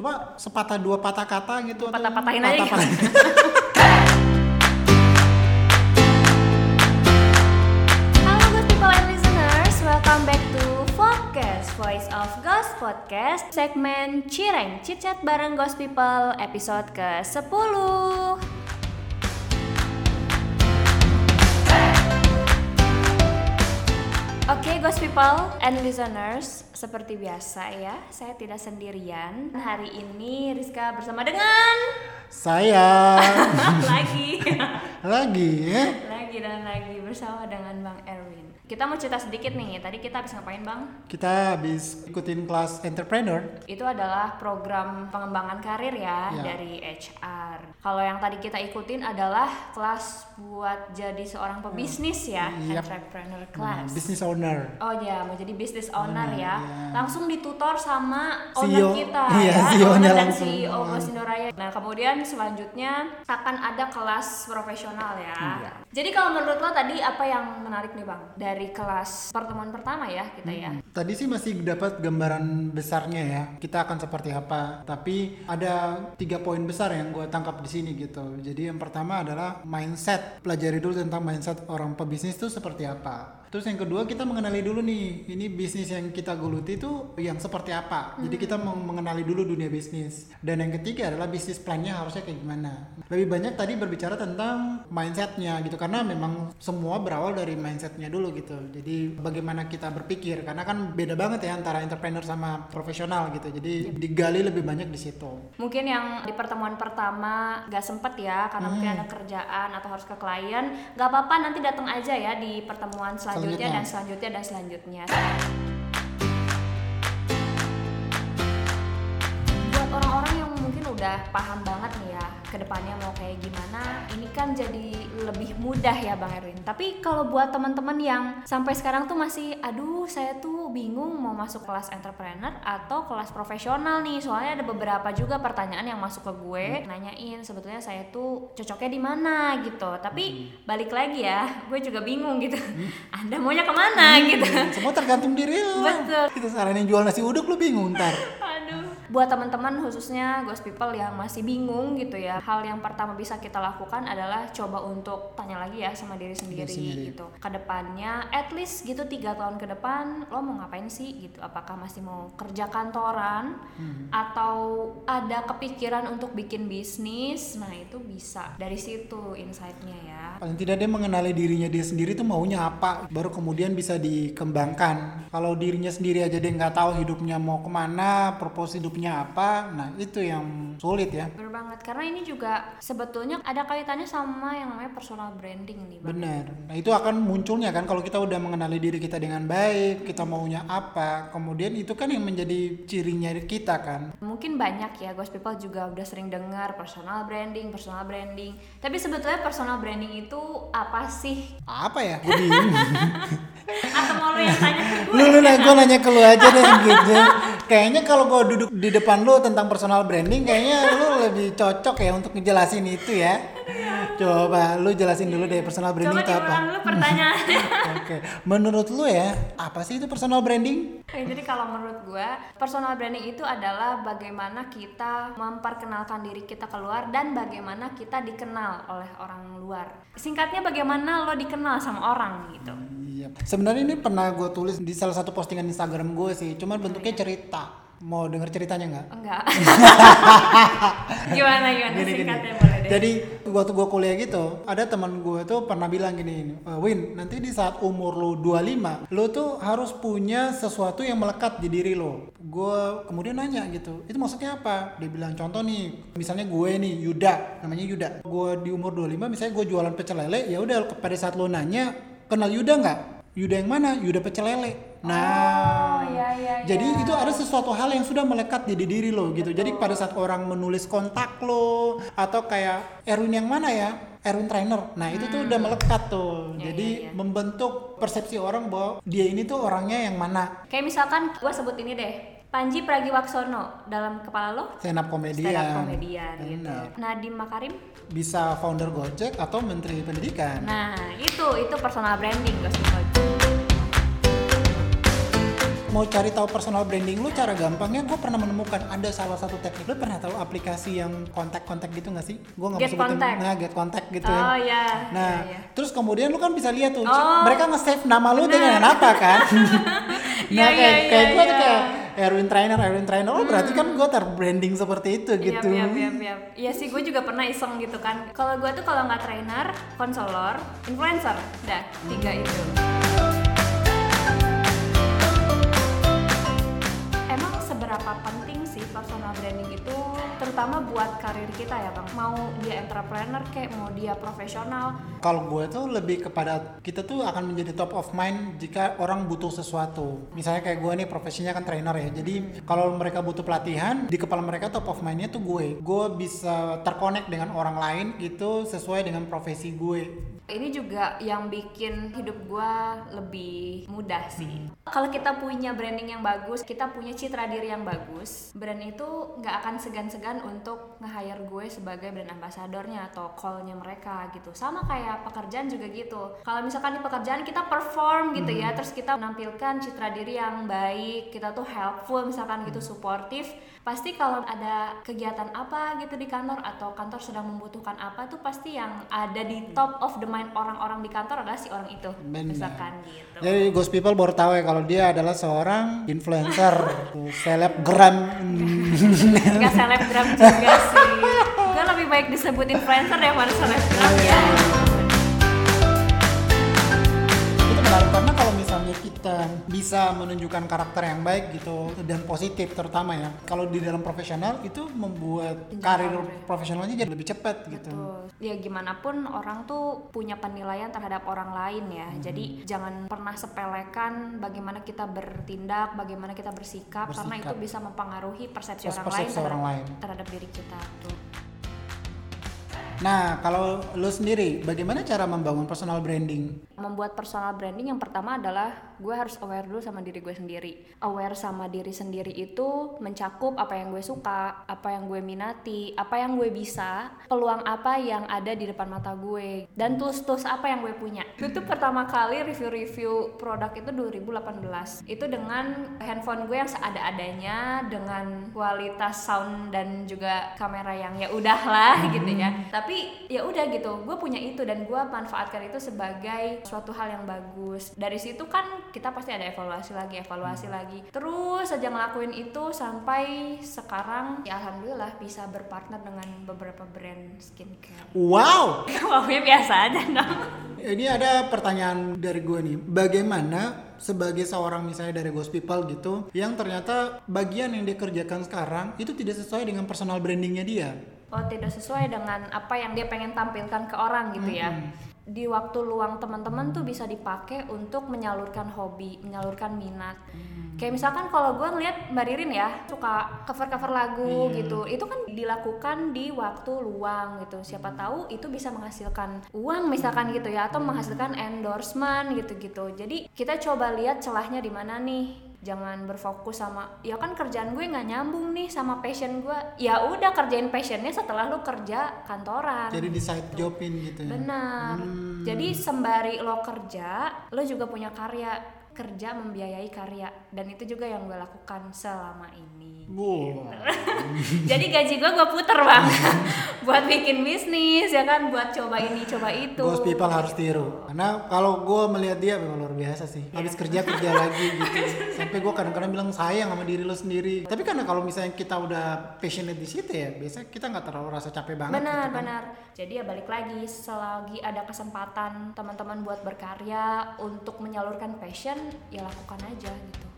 Coba sepatah dua patah kata gitu. atau Patah-patahin aja gitu. patah-patahin. Halo good people and listeners, welcome back to Focus Voice of Ghost Podcast segmen Cireng Chit Chat bareng Ghost People episode ke-10 Oke Ghost People and listeners, seperti biasa ya, saya tidak sendirian. Hari ini Rizka bersama dengan Saya lagi lagi ya. lagi dan lagi bersama dengan Bang Erwin. Kita mau cerita sedikit nih. Tadi kita habis ngapain, Bang? Kita habis ikutin kelas entrepreneur. Itu adalah program pengembangan karir ya, Ya. dari HR. Kalau yang tadi kita ikutin adalah kelas buat jadi seorang pebisnis ya, Yap. entrepreneur Nah, class. business owner. Oh ya, mau jadi business owner Owner, ya. ya. Langsung ditutor sama CEO. owner kita Iya, ya, CEO-nya owner dan langsung. CEO Hmm. Bos Indoraya. Nah, kemudian selanjutnya akan ada kelas profesional ya. Iya. Jadi kalau menurut lo tadi apa yang menarik nih, Bang? Dari kelas pertemuan pertama ya kita ya. Tadi sih masih dapat gambaran besarnya ya. Kita akan seperti apa. Tapi ada tiga poin besar yang gue tangkap di sini gitu. Jadi yang pertama adalah mindset. Pelajari dulu tentang mindset orang pebisnis itu seperti apa. Terus yang kedua kita mengenali dulu nih, ini bisnis yang kita geluti itu yang seperti apa. Jadi kita meng- mengenali dulu dunia bisnis. Dan yang ketiga adalah bisnis plannya harusnya kayak gimana. Lebih banyak tadi berbicara tentang mindsetnya gitu, karena memang semua berawal dari mindsetnya dulu gitu. Jadi bagaimana kita berpikir, karena kan beda banget ya antara entrepreneur sama profesional gitu. Jadi digali lebih banyak di situ. Mungkin yang di pertemuan pertama gak sempet ya karena mungkin Hmm. ada kerjaan atau harus ke klien, gak apa-apa nanti datang aja ya di pertemuan selanjutnya, Selanjutnya. dan selanjutnya dan selanjutnya. Buat orang-orang yang mungkin udah paham banget nih ya ke depannya mau kayak gimana, kan jadi lebih mudah ya Bang Erwin. Tapi kalau buat teman-teman yang sampai sekarang tuh masih, aduh saya tuh bingung mau masuk kelas entrepreneur atau kelas profesional nih. Soalnya ada beberapa juga pertanyaan yang masuk ke gue, nanyain sebetulnya saya tuh cocoknya di mana gitu. Tapi balik lagi ya, gue juga bingung gitu. Anda maunya ke mana gitu. Semua tergantung diri lo. Betul. Kita saranin jual nasi uduk lu bingung ntar. Buat teman-teman khususnya ghost people yang masih bingung gitu ya, hal yang pertama bisa kita lakukan adalah coba untuk tanya lagi ya sama diri sendiri, Diri sendiri. gitu. Ke depannya, at least gitu tiga tahun ke depan, lo mau ngapain sih gitu? Apakah masih mau kerja kantoran atau ada kepikiran untuk bikin bisnis? Nah itu bisa dari situ insight-nya ya. Paling tidak dia mengenali dirinya dia sendiri tuh maunya apa, baru kemudian bisa dikembangkan. Kalau dirinya sendiri aja dia nggak tahu hidupnya mau ke mana, purpose hidupnya apa, nah itu yang sulit ya. Bener banget, karena ini juga sebetulnya ada kaitannya sama yang namanya personal branding nih Bang. Benar. Nah itu akan munculnya kan kalau kita udah mengenali diri kita dengan baik, kita maunya apa, kemudian itu kan yang menjadi cirinya kita kan. Mungkin banyak ya ghost people juga udah sering dengar personal branding, personal branding. Tapi sebetulnya personal branding itu apa sih? Apa ya? Gue bingung. Atau mau lu yang tanya ke gue? lu lu nah, gue nanya ke lu aja deh gitu. Kayaknya kalau gue duduk di depan lu tentang personal branding, kayaknya lu lebih cocok ya untuk ngejelasin itu ya. Coba lu jelasin dulu deh personal branding Coba itu apa. dulu pertanyaannya. Oke, menurut lu ya, apa sih itu personal branding? Oke, jadi kalau menurut gue, personal branding itu adalah bagaimana kita memperkenalkan diri kita keluar dan bagaimana kita dikenal oleh orang luar. Singkatnya bagaimana lo dikenal sama orang gitu. Iya. Sebenarnya ini pernah gue tulis di salah satu postingan Instagram gue sih, cuman bentuknya cerita. Mau denger ceritanya nggak? Enggak. gimana gimana Gini, singkatnya. Jadi waktu gue kuliah gitu, ada teman gue tuh pernah bilang gini, "Eh, Win, nanti di saat umur lu 25, lu tuh harus punya sesuatu yang melekat di diri lo. Gue kemudian nanya gitu, itu maksudnya apa? Dia bilang, contoh nih, misalnya gue nih, Yuda, namanya Yuda. Gue di umur 25, misalnya gue jualan pecel lele, ya udah pada saat lo nanya, kenal Yuda nggak? Yuda yang mana? Yuda pecel lele. Nah, iya, iya, jadi iya. itu ada sesuatu hal yang sudah melekat di diri lo gitu. Jadi pada saat orang menulis kontak lo atau kayak Erwin yang mana ya? Erwin trainer. Nah, itu tuh udah melekat tuh. Ya, Jadi ya, ya. membentuk persepsi orang bahwa dia ini tuh orangnya yang mana. Kayak misalkan gue sebut ini deh, Panji Pragiwaksono dalam kepala lo Stand up komedian. stand up komedian gitu. Nadiem Makarim, Bisa founder Gojek atau menteri pendidikan. nah itu itu personal branding guys. Mau cari tahu personal branding lu cara gampangnya gue pernah menemukan ada salah satu teknik lu pernah tahu aplikasi yang kontak-kontak gitu gak sih gue nggak mau Get sebutin Contact. nah get contact gitu ya Oh iya. Nah, iya, iya. terus kemudian lu kan bisa lihat tuh, Oh. mereka nge-save nama lu dengan apa kan? nah, Iya, kayak, iya, kayak iya, gue tuh iya. kayak Erwin Trainer, Erwin Trainer, oh berarti kan gue terbranding seperti itu gitu. Iya, iya, iya, iya. Iya sih, gue juga pernah iseng gitu kan. Kalau gue tuh kalau nggak trainer, konselor, influencer, dah tiga itu. Seberapa penting sih personal branding itu, terutama buat karir kita ya bang? Mau dia entrepreneur kayak, mau dia profesional, Kalau gue tuh lebih kepada kita tuh akan menjadi top of mind jika orang butuh sesuatu. Misalnya kayak gue nih profesinya kan trainer ya. Jadi kalau mereka butuh pelatihan, di kepala mereka top of mindnya tuh gue. Gue bisa terkonek dengan orang lain itu sesuai dengan profesi gue. ini juga yang bikin hidup gua lebih mudah sih. Kalau kita punya branding yang bagus, kita punya citra diri yang bagus, brand itu nggak akan segan-segan untuk nge-hire gue sebagai brand ambassadornya atau call-nya mereka gitu. Sama kayak pekerjaan juga gitu. Kalau misalkan di pekerjaan kita perform gitu ya, terus kita menampilkan citra diri yang baik, kita tuh helpful misalkan gitu, suportif, pasti kalau ada kegiatan apa gitu di kantor atau kantor sedang membutuhkan apa tuh pasti yang ada di top of the mind orang-orang di kantor adalah si orang itu Benar. misalkan gitu Jadi Ghost People baru tahu ya kalau dia adalah seorang influencer, selebgram. Nggak selebgram juga sih. Gue lebih baik disebut influencer daripada selebgram ya bisa menunjukkan karakter yang baik gitu dan positif terutama ya kalau di dalam profesional itu membuat karir profesionalnya jadi lebih cepat gitu Betul. Ya gimana pun orang tuh punya penilaian terhadap orang lain ya. Hmm. Jadi jangan pernah sepelekan bagaimana kita bertindak, bagaimana kita bersikap, karena itu Bersikap. bisa mempengaruhi persepsi, Persepsi orang lain orang terhadap, lain. terhadap diri kita tuh. Nah kalau lu sendiri bagaimana cara membangun personal branding Membuat personal branding yang pertama adalah gue harus aware dulu sama diri gue sendiri. Aware sama diri sendiri itu mencakup apa yang gue suka, apa yang gue minati, apa yang gue bisa, peluang apa yang ada di depan mata gue, dan tools-tools apa yang gue punya. Itu tuh pertama kali review-review produk itu 2018. Itu dengan handphone gue yang seada-adanya, dengan kualitas sound dan juga kamera yang ya udahlah gitu ya. Tapi ya udah gitu, gue punya itu dan gue manfaatkan itu sebagai suatu hal yang bagus. Dari situ kan kita pasti ada evaluasi lagi, evaluasi lagi. Terus saja ngelakuin itu sampai sekarang ya alhamdulillah bisa berpartner dengan beberapa brand skincare. wow Wownya biasa aja dong. ini ada pertanyaan dari gue nih bagaimana sebagai seorang misalnya dari Ghost People gitu yang ternyata bagian yang dia kerjakan sekarang itu tidak sesuai dengan personal brandingnya dia Oh tidak sesuai dengan apa yang dia pengen tampilkan ke orang gitu ya. Di waktu luang teman-teman tuh bisa dipakai untuk menyalurkan hobi, menyalurkan minat. Kayak misalkan kalau gue ngeliat Mbak Ririn ya suka cover-cover lagu gitu, itu kan dilakukan di waktu luang gitu. Siapa tahu itu bisa menghasilkan uang misalkan gitu ya, atau menghasilkan endorsement gitu-gitu. Jadi kita coba lihat celahnya di mana nih jangan berfokus sama ya kan kerjaan gue nggak nyambung nih sama passion gue. Ya udah kerjain passionnya setelah lu kerja kantoran. Jadi di side jobin gitu ya? Benar. Jadi sembari lo kerja lo juga punya karya kerja membiayai karya. Dan itu juga yang gue lakukan selama ini. Wow. jadi gaji gue gue puter bang. Buat bikin bisnis ya kan? Buat coba ini coba itu. Ghost people harus tiru. Karena kalau gue melihat dia memang luar biasa sih. Habis kerja kerja lagi gitu. Sampai gue kadang-kadang bilang sayang sama diri lo sendiri. Tapi karena kalau misalnya kita udah passionate di situ ya biasa kita nggak terlalu rasa capek banget benar gitu kan. benar. Jadi ya balik lagi selagi ada kesempatan teman-teman buat berkarya untuk menyalurkan passion ya lakukan aja gitu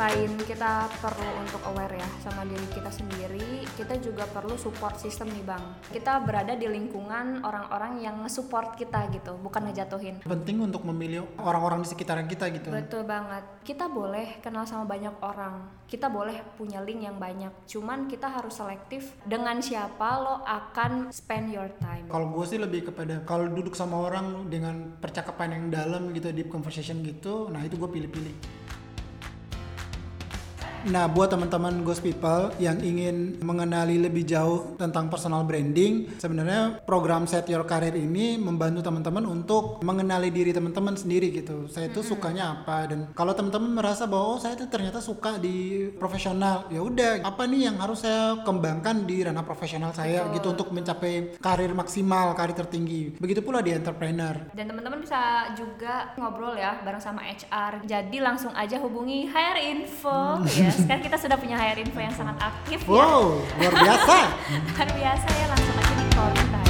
selain kita perlu untuk aware ya sama diri kita sendiri, kita juga perlu support system nih bang. Kita berada di lingkungan orang-orang yang nge-support kita gitu, bukan ngejatuhin. penting untuk memilih orang-orang di sekitaran kita gitu Betul banget. Kita boleh kenal sama banyak orang. Kita boleh punya link yang banyak. Cuman kita harus selektif dengan siapa lo akan spend your time. Kalau gue sih lebih kepada kalau duduk sama orang dengan percakapan yang dalam gitu, deep conversation gitu, nah itu gue pilih-pilih. Nah, buat teman-teman Ghost People yang ingin mengenali lebih jauh tentang personal branding, sebenarnya program Set Your Career ini membantu teman-teman untuk mengenali diri teman-teman sendiri gitu. Saya itu sukanya apa dan kalau teman-teman merasa bahwa oh, saya itu ternyata suka di profesional, ya udah apa nih yang harus saya kembangkan di ranah profesional saya gitu untuk mencapai karir maksimal, karir tertinggi. Begitu pula di entrepreneur. Dan teman-teman bisa juga ngobrol ya bareng sama HR. Jadi langsung aja hubungi Hire Info ya. Sekarang kita sudah punya Hire Info yang sangat aktif ya. Wow, luar biasa. Luar biasa ya langsung aja di kontak.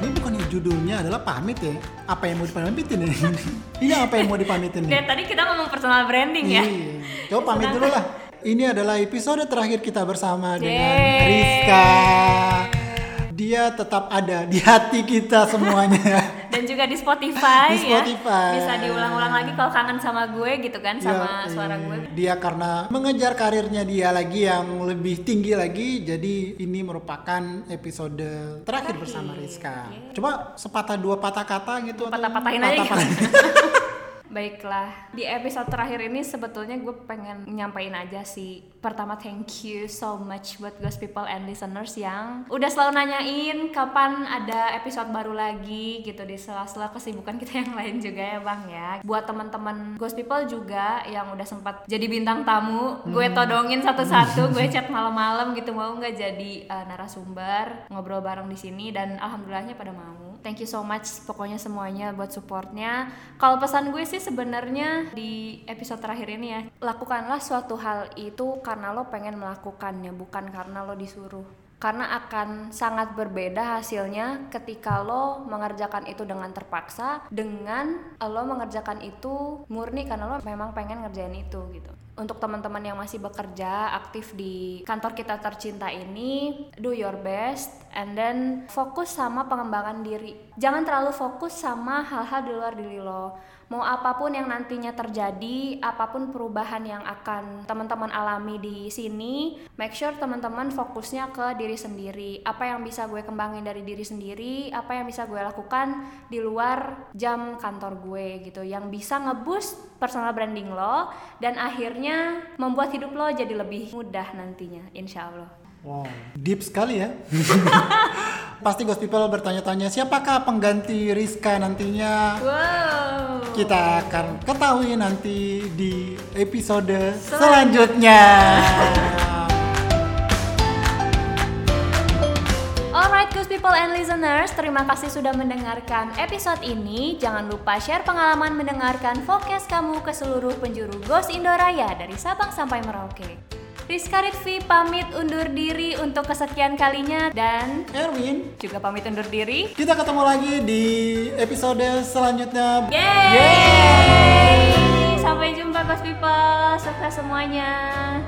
Ini bukan judulnya adalah pamit ya. Apa yang mau dipamitin ya? Ini apa yang mau dipamitin nih? Dan tadi kita ngomong personal branding ya. Iya. Coba pamit dulu lah. Ini adalah episode terakhir kita bersama dengan. Rizka. Dia tetap ada di hati kita semuanya. Juga di Spotify, Di ya. Spotify. Bisa diulang-ulang lagi kalau kangen sama gue gitu kan sama Ya, suara eh, gue. Dia karena mengejar karirnya dia lagi yang lebih tinggi lagi, jadi ini merupakan episode terakhir bersama Rizka. Coba sepatah dua patah kata gitu. Patah-patahin aja gitu. Baiklah, di episode terakhir ini sebetulnya gue pengen nyampain aja sih. Pertama, thank you so much buat Ghost People and listeners yang udah selalu nanyain kapan ada episode baru lagi gitu di sela-sela kesibukan kita yang lain juga ya bang ya. Buat teman-teman Ghost People juga yang udah sempat jadi bintang tamu, gue todongin satu-satu, gue chat malam-malam gitu mau nggak jadi uh, narasumber ngobrol bareng di sini dan alhamdulillahnya pada mau. Thank you so much pokoknya semuanya buat supportnya. Kalau pesan gue sih sebenarnya di episode terakhir ini ya, lakukanlah suatu hal itu karena lo pengen melakukannya, bukan karena lo disuruh. Karena akan sangat berbeda hasilnya ketika lo mengerjakan itu dengan terpaksa dengan lo mengerjakan itu murni karena lo memang pengen ngerjain itu gitu. Untuk teman-teman yang masih bekerja aktif di kantor kita tercinta ini, do your best and then fokus sama pengembangan diri. Jangan terlalu fokus sama hal-hal di luar diri lo. Mau apa pun yang nantinya terjadi, apa pun perubahan yang akan teman-teman alami di sini, make sure teman-teman fokusnya ke diri sendiri. Apa yang bisa gue kembangin dari diri sendiri, apa yang bisa gue lakukan di luar jam kantor gue gitu, yang bisa ngeboost personal branding lo dan akhirnya membuat hidup lo jadi lebih mudah nantinya, insya Allah. Wow, deep sekali ya. Pasti Ghost People bertanya-tanya siapakah pengganti Rizka nantinya. Wow. Kita akan ketahui nanti di episode selanjutnya. Alright, Ghost People and Listeners, terima kasih sudah mendengarkan episode ini. Jangan lupa share pengalaman mendengarkan podcast kamu ke seluruh penjuru Ghost Indoraya dari Sabang sampai Merauke. Rizka Ritvi pamit undur diri untuk kesekian kalinya dan Erwin, juga pamit undur diri. kita ketemu lagi di episode selanjutnya. Yeay! Sampai jumpa Ghost People, sukses semuanya.